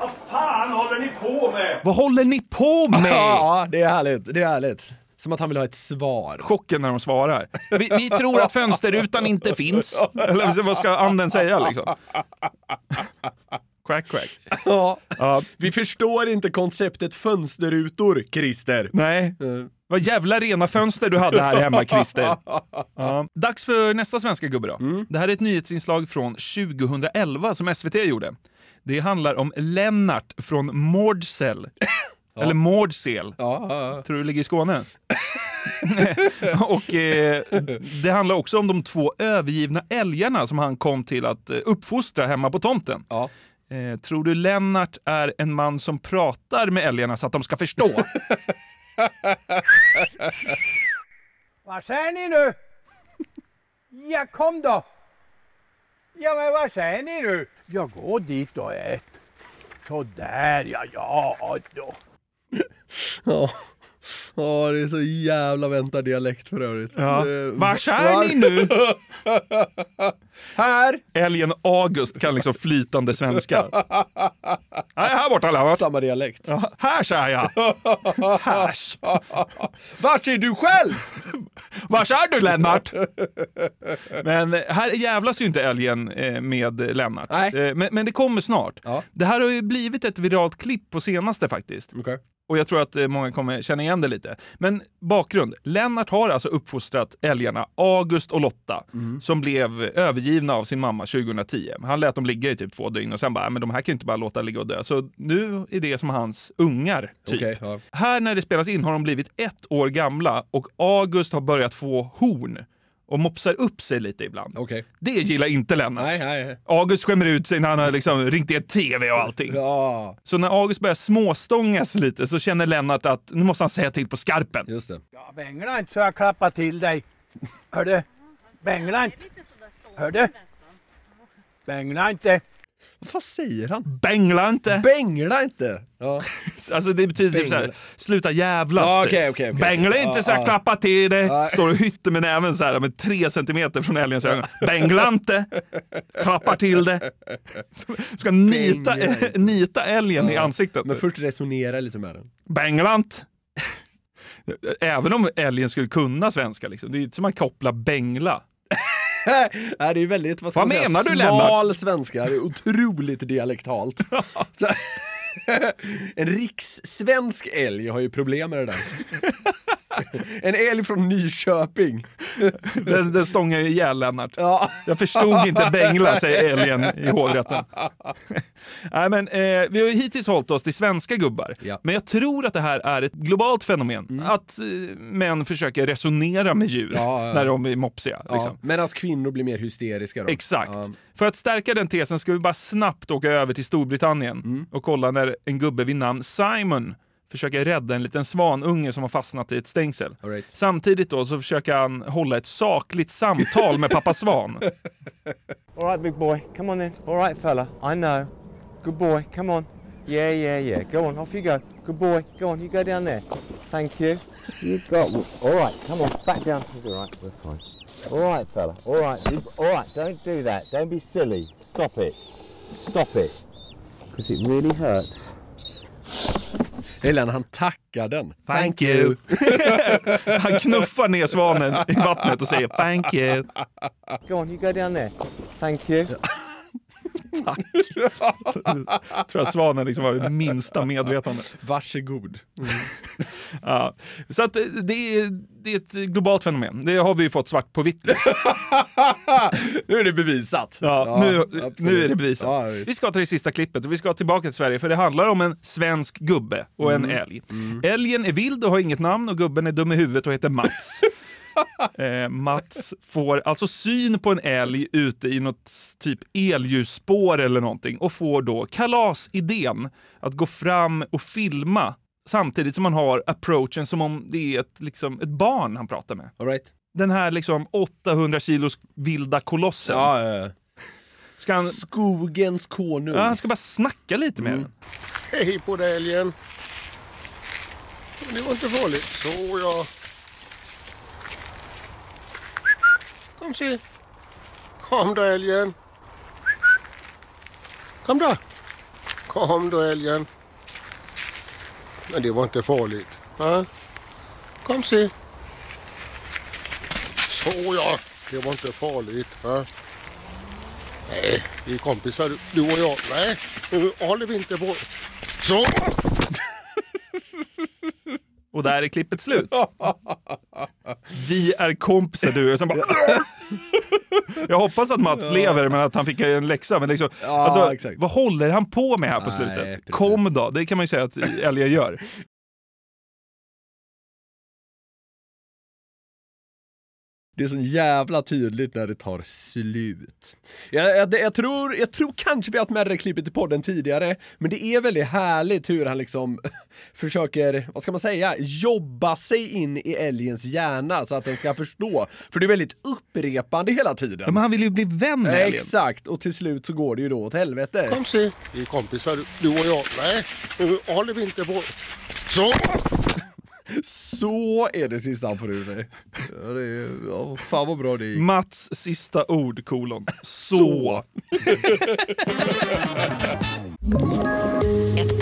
Vad fan håller ni på med? Vad håller ni på med? Ja, det är härligt. Det är härligt. Som att han vill ha ett svar. Chocken när de svarar. Vi, vi tror att fönsterrutan inte finns. Eller vad ska anden säga liksom? Quack, quack. Ja. Ja. Vi förstår inte konceptet fönsterrutor, Christer. Nej. Vad jävla rena fönster du hade här hemma, Christer. Ja. Dags för nästa svenska gubbe då. Det här är ett nyhetsinslag från 2011 som SVT gjorde. Det handlar om Lennart från Mårdsel. Eller Mårdsel. Tror du det ligger i Skåne? och eh, det handlar också om de två övergivna älgarna som han kom till att eh, uppfostra hemma på tomten. Eh, tror du Lennart är en man som pratar med älgarna så att de ska förstå? Vad säger ni nu? Ja, kom då! Ja, men vad säger ni nu? Jag går dit och ät. Så där ja, ja då. Ja. Ja, det är så jävla väntad dialekt för övrigt. Ja. Eh, Vad kör ni nu? här! Älgen August kan liksom flytande svenska. Nej, här borta Lennart. Samma dialekt. Ja, här säger jag. Härs. Vart är du själv? Vart är du Lennart? Men här jävlas ju inte älgen eh, med Lennart. Eh, Men, men det kommer snart. Det här har ju blivit ett viralt klipp på senaste faktiskt. Och jag tror att eh, många kommer känna igen det lite. Men bakgrund. Lennart har alltså uppfostrat älgarna August och Lotta som blev övergivna av sin mamma 2010. Han lät dem ligga i typ två dygn och sen bara, "Äh, men de här kan inte bara låta ligga och dö. Så nu är det som hans ungar, typ. Okej, ja. Här när det spelas in har de blivit ett år gamla och August har börjat få horn och mopsar upp sig lite ibland. Okej. Det gillar inte Lennart. Nej, nej. August skämmer ut sig när han har liksom ringt i TV och allting. Ja. Så när August börjar småstångas lite så känner Lennart att nu måste han säga till på skarpen. Just det. Ja, bängla inte så jag klappar till dig. Hör du? Bängla inte. Hör du? Bängla inte. Vad fan säger han? Bängla inte! Bängla inte! Ja. Alltså det betyder typ såhär, sluta jävlas. Ja, typ. okej, okej, okej. Bängla inte så jag ja. klappar till dig. Ja. Står och hytter med näven så här med tre centimeter från älgens ögon. Bängla inte! Klappar till det. Ska nita, nita älgen i ansiktet. Men först resonera lite med den. Bängla inte! Även om älgen skulle kunna svenska liksom. Det är ju inte som att koppla bängla. Nej, det är väldigt, vad ska Vad man säga, menar du, smal Lennart? svenska. Det är otroligt dialektalt. Så, en rikssvensk älg har ju problem med det där. En älg från Nyköping. Den, den stångar ju ihjäl Lennart. Ja. Jag förstod inte bängla, säger älgen i hovrätten. Nej, men, eh, vi har ju hittills hållit oss till svenska gubbar. Men jag tror att det här är ett globalt fenomen. Att eh, män försöker resonera med djur Mm. Ja, ja. när de är mopsiga. Ja, Liksom. Medan kvinnor blir mer hysteriska då. Exakt. Ja. För att stärka den tesen ska vi bara snabbt åka över till Storbritannien Mm. och kolla när en gubbe vid namn Simon försöker rädda en liten svanunge som har fastnat i ett stängsel. All right. Samtidigt då så försöker han hålla ett sakligt samtal med pappa Svan. All right, big boy, come on then. All right, fella, I know. Good boy, come on. Yeah, yeah, yeah. Go on, off you go. Good boy, go on, you go down there. Thank you. You got. All right, come on, back down. It's all right, we're fine. All right, fella. All right, you- all right. Don't do that. Don't be silly. Stop it. Stop it. Because it really hurts. Eller han tackar den. Thank you. Han knuffar ner svanen i vattnet och säger thank you. Go on, you go down there. Thank you. Tack. Jag tror att svanen liksom har det minsta medvetande. Varsågod. Ja. Så att eh, det är, det är ett globalt fenomen. Det har vi fått svart på vitt. nu är det bevisat. Ja, Ja, nu, absolut. nu är det bevisat. Ja, vi ska till det sista klippet och vi ska tillbaka till Sverige för det handlar om en svensk gubbe och en Mm. älg. Älgen är vild och har inget namn och gubben är dum i huvudet och heter Mats. eh, Mats får alltså syn på en älg ute i något typ elljusspår eller någonting och får då kalasidén att gå fram och filma samtidigt som man har approachen som om det är ett, liksom, ett barn han pratar med. All right. Den här liksom 800 kilos vilda kolossen. Ja, ja, ja. Ska han... Skogens konung. Ja, han ska bara snacka lite med den. Hej på dig älgen. Det var inte farligt. Så ja. Kom se. Kom då älgen. Kom då. Kom då älgen. Men det var inte farligt. Va? Kom se. Så ja. Det var inte farligt. Va? Nej, vi är kompisar du och jag. Nej, nu håller vi inte på. Så. Och där är klippet slut. Vi är kompisar du. Och sen bara... Jag hoppas att Mats lever men att han fick en läxa. Men liksom, Ja, alltså, vad håller han på med här på Nej, slutet? precis. Kom då, det kan man ju säga att älgar gör. Det är så jävla tydligt när det tar slut. Jag, jag, jag, tror, jag tror kanske vi har haft med det klippet i podden tidigare, men det är väldigt härligt hur han liksom försöker, vad ska man säga, jobba sig in i älgens hjärna så att den ska förstå. För det är väldigt upprepande hela tiden. Ja, men han vill ju bli vän med älgen. Exakt, och till slut så går det ju då åt helvete. Kom se. Vi är kompisar du och jag. Nej, nu håller vi inte på. Så. Så är det sista han får ur dig. Ja, det är, ja, fan vad bra det gick. Mats sista ord, kolon. Så. Ett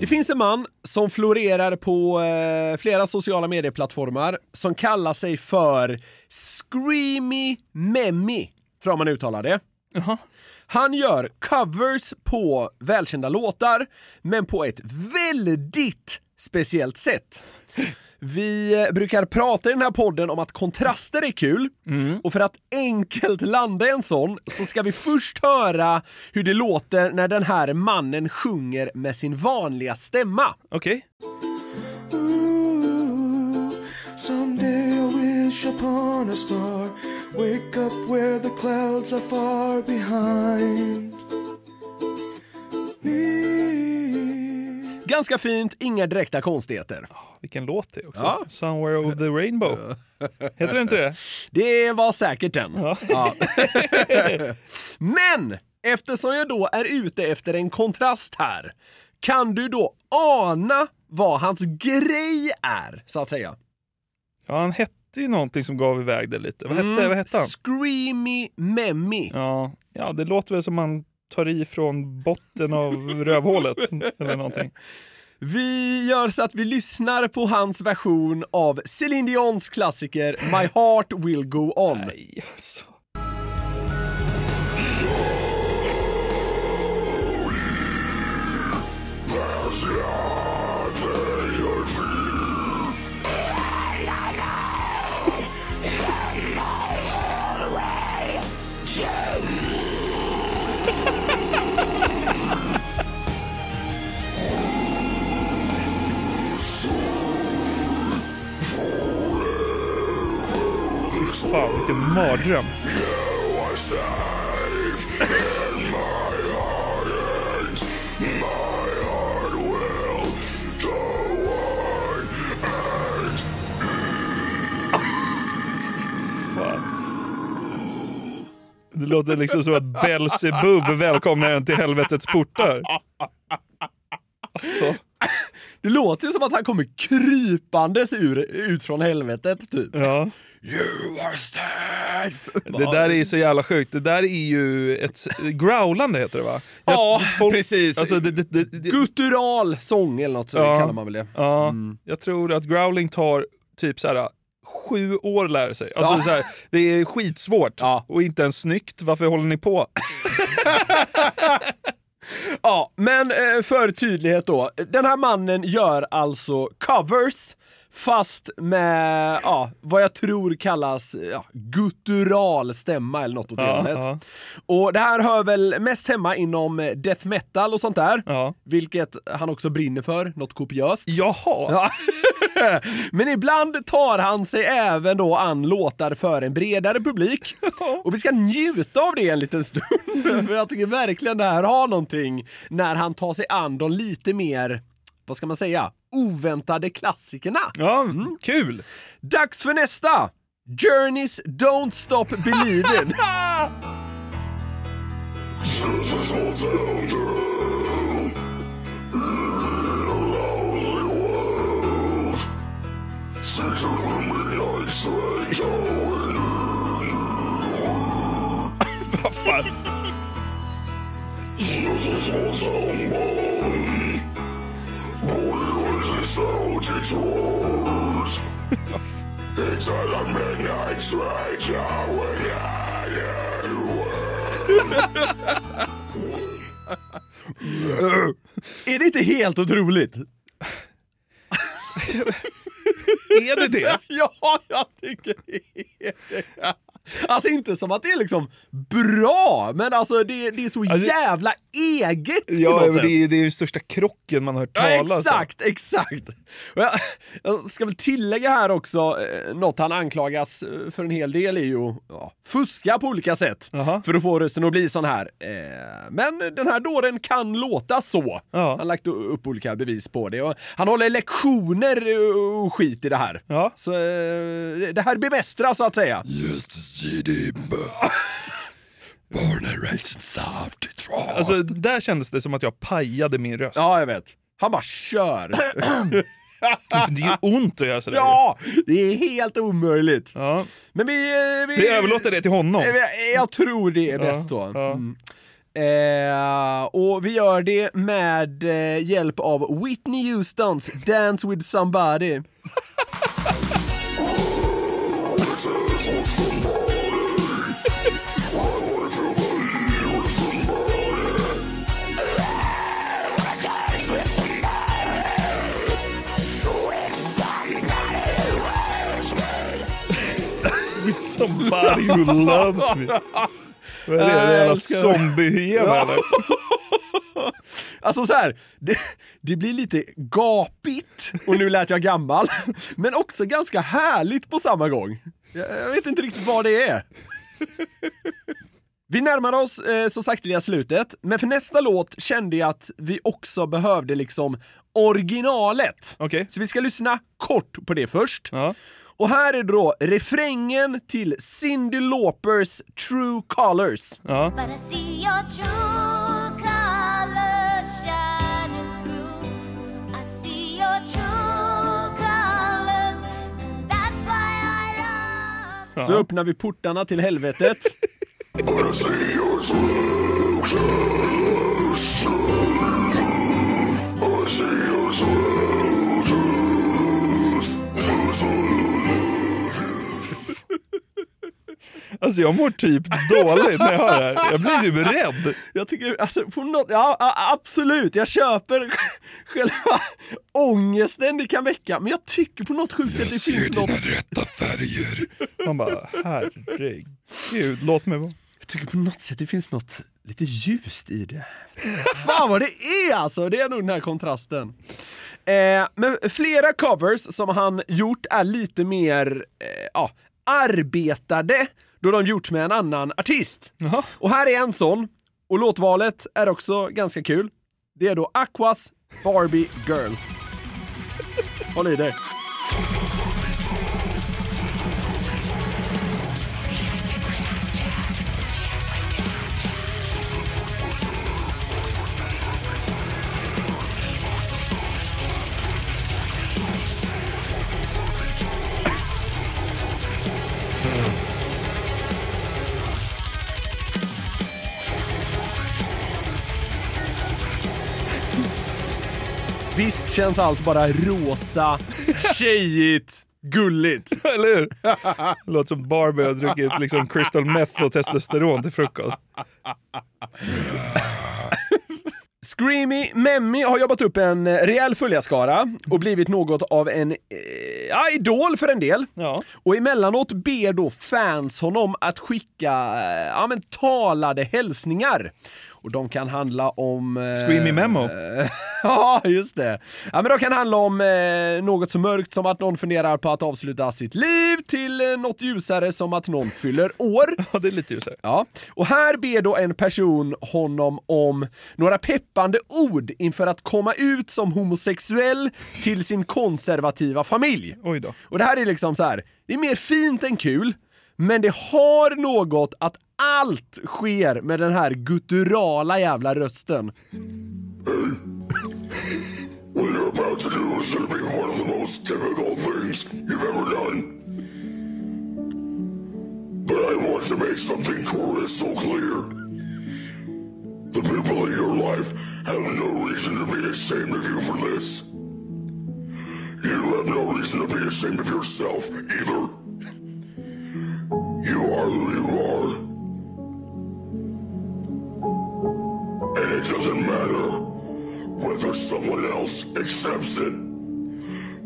Det finns en man som florerar på eh, flera sociala medieplattformar som kallar sig för Screamy Memmy, tror jag man uttalar det. Han gör covers på välkända låtar, men på ett väldigt speciellt sätt. Vi eh, brukar prata i den här podden om att kontraster är kul och för att enkelt landa i en sån så ska vi först höra hur det låter när den här mannen sjunger med sin vanliga stämma. Okej. Someday I wish upon a star. Wake up where the clouds are far behind. Ganska fint, inga direkta konstigheter. Vilken låt det är också. Ja. Somewhere over the rainbow. Heter det inte det? Det var säkert den. Ja. Men eftersom jag då är ute efter en kontrast här, kan du då ana vad hans grej är, så att säga? Ja, han hette ju någonting som gav iväg det lite. Vad hette, Mm, vad hette han? Screamy Memmy. Ja, ja, det låter väl som man tar i från botten av rövhålet eller någonting. Vi gör så att vi lyssnar på hans version av Céline Dions klassiker My Heart Will Go On. Nej, alltså. Fy fan, vilken mardröm. Det låter liksom som att Belsebub välkomnar en till helvetets portar. Alltså. Det låter ju som att han kommer krypandes ur, ut från helvetet, typ. Ja. You are safe. Det där är ju så jävla sjukt. Det där är ju ett growlande heter det va? Ja, folk- precis. Alltså, det, det, det, det, Guttural sång eller något så Ja. kallar man väl det. Ja, Mm. jag tror att growling tar typ så här sju år att lära sig. Alltså, Ja. så här, det är skitsvårt och inte ens snyggt. Varför håller ni på? Ja, men eh, för tydlighet då. Den här mannen gör alltså covers fast med ja, vad jag tror kallas ja, guttural stämma eller något åt det Ja, hållet. ja. Och det här hör väl mest hemma inom death metal och sånt där. Vilket han också brinner för, något kopiöst. Jaha! Ja. Men ibland tar han sig även då an låtar för en bredare publik. Och vi ska njuta av det en liten stund. För jag tycker verkligen det här har någonting när han tar sig an de lite mer, vad ska man säga, oväntade klassikerna. Ja, kul! Dags för nästa! Journeys Don't Stop Believin'. Vad fan? Är det inte helt otroligt? Är det det? ja, jag tycker det är det. Alltså inte som att det är liksom bra, men alltså det, det är så Alltså- jävla eget på Ja, något men sätt. det är, det är den största krocken man har hört Ja, talas om. exakt, exakt. Och jag, jag ska väl tillägga här också, eh, något han anklagas eh, för en hel del är ju ja, fuska på olika sätt för att få rösten att bli sån här. Eh, men den här dåren kan låta så. Han har lagt upp olika bevis på det. Och han håller lektioner eh, och skit i det här. Så eh, det här bemästras så att säga. Just the born a racing soft Alltså, där kändes det som att jag pajade min röst. Ja, jag vet. Han bara kör. det är ju ont att göra sådär. Ja, det är helt omöjligt. Ja. Men vi, eh, vi... Vi överlåter det till honom. Eh, Jag tror det är Ja, bäst då. Mm. Eh, och vi gör det med eh, hjälp av Whitney Houstons Dance with somebody. somebody who loves me. Vad är det? Är jävla Ja. eller? Alltså så här, det, det blir lite gapigt, och nu lät jag gammal, men också ganska härligt på samma gång. Jag, jag vet inte riktigt vad det är. Vi närmar oss eh, så sakteliga slutet, men för nästa låt kände jag att vi också behövde liksom originalet. Så vi ska lyssna kort på det först. Och här är då refrängen till Cyndi Laupers True Colors. But I see your true colors shining through. I see your true colors. That's why I love Så öppnar vi portarna till helvetet. Alltså jag mår typ dåligt när jag hör det här. Jag blir typ rädd. Jag tycker, alltså på något, ja absolut, jag köper själva ångesten det kan väcka, men jag tycker på något sjukt sätt det finns något... rätta färger. Man bara, herregud, låt mig vara. Jag tycker på något sätt det finns något lite ljust i det. Fan vad det är alltså, det är nog den här kontrasten. Eh, men flera covers som han gjort är lite mer, eh, ja, arbetade då de gjorts med en annan artist. Och här är en sån, och låtvalet är också ganska kul. Det är då Aquas Barbie Girl. Håll i dig. Visst känns allt bara rosa, tjejigt, gulligt. Eller hur? Låter som Barbie har druckit liksom crystal meth och testosteron till frukost. Screamy Memmi har jobbat upp en eh, rejäl följarskara och blivit något av en, eh, ja, idol för en del. Och emellanåt ber då fans honom att skicka eh, ja, men, talade hälsningar. Och de kan handla om... eh, Screamy memo. ja, just det. Ja, men de kan handla om eh, något så mörkt som att någon funderar på att avsluta sitt liv till eh, något ljusare som att någon fyller år. Ja, det är lite ljusare. Ja, och här ber då en person honom om några peppande ord inför att komma ut som homosexuell till sin konservativa familj. Oj då. Och det här är liksom så här, det är mer fint än kul, men det har något att allt sker med den här gutturala jävla rösten. What you're about to do is gonna to be one of the most difficult things you've ever done. But I want to make something crystal clear. The people in your life have no reason to be ashamed of you for this. You have no reason to be ashamed of yourself either. You are who you are. It doesn't matter whether someone else accepts it.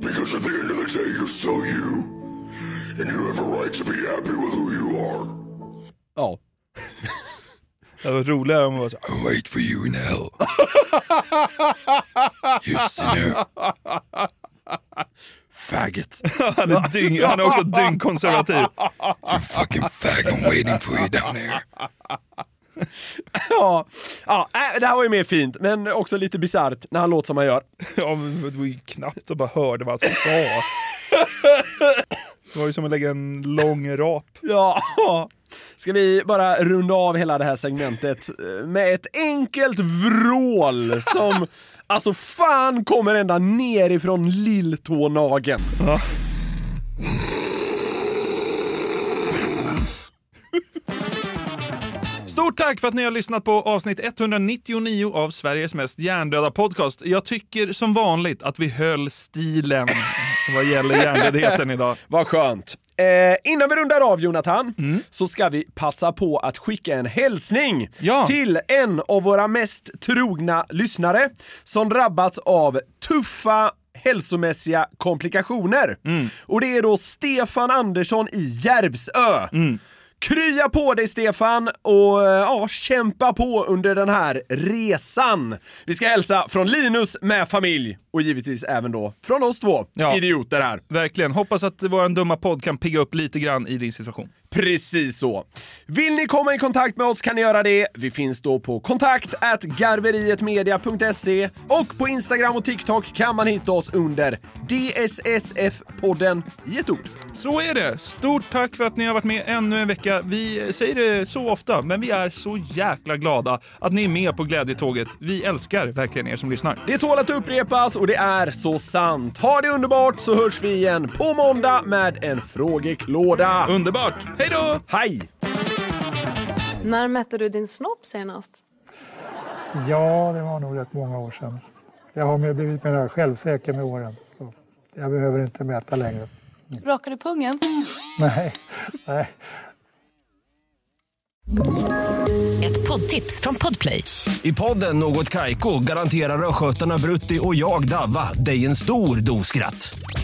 Because at the end of the day, you're still you. And you have a right to be happy with who you are. Ja. Det var roligare om var så I wait for you in hell. You sinner. Faggot. han, är dyng, han är också dyngkonservativ. You fucking fag, I'm waiting for you down there. ja, ja, äh, det här var ju mer fint, men också lite bisarrt när han låter som han gör. Ja, men det var ju knappt att bara hörde vad han sa. Det var ju som att lägga en lång rap. Ja, ska vi bara runda av hela det här segmentet eh, med ett enkelt vrål som alltså fan kommer ända nerifrån lilltånageln. Ja. Stort tack för att ni har lyssnat på avsnitt 199 av Sveriges mest hjärndöda podcast. Jag tycker som vanligt att vi höll stilen vad gäller hjärndödheten idag. Vad skönt. Eh, innan vi rundar av Jonathan, Mm. så ska vi passa på att skicka en hälsning Ja. till en av våra mest trogna lyssnare som drabbats av tuffa hälsomässiga komplikationer. Mm. Och det är då Stefan Andersson i Järvsö. Mm. Krya på dig Stefan och eh, ja, kämpa på under den här resan. Vi ska hälsa från Linus med familj och givetvis även då från oss två Ja. idioter här. Verkligen. Hoppas att vår dumma podd kan pigga upp lite grann i din situation. Precis så. Vill ni komma i kontakt med oss kan ni göra det. Vi finns då på kontakt garverietmedia.se och på Instagram och TikTok kan man hitta oss under DSSF-podden i ett ord. Så är det. Stort tack för att ni har varit med ännu en vecka. Vi säger det så ofta, men vi är så jäkla glada att ni är med på glädjetåget. Vi älskar verkligen er som lyssnar. Det tål att upprepas och det är så sant. Ha det underbart så hörs vi igen på måndag med en frågeklåda. Underbart! Hej då! Hej! När mätte du din snopp senast? Ja, det var nog rätt många år sedan. Jag har blivit mer självsäker med åren. Så jag behöver inte mäta längre. Rakar du pungen? Nej, nej. Ett poddtips från Podplay. I podden Något Kaiko garanterar östgötarna Brutti och jag, Davva, dig en stor dos skratt.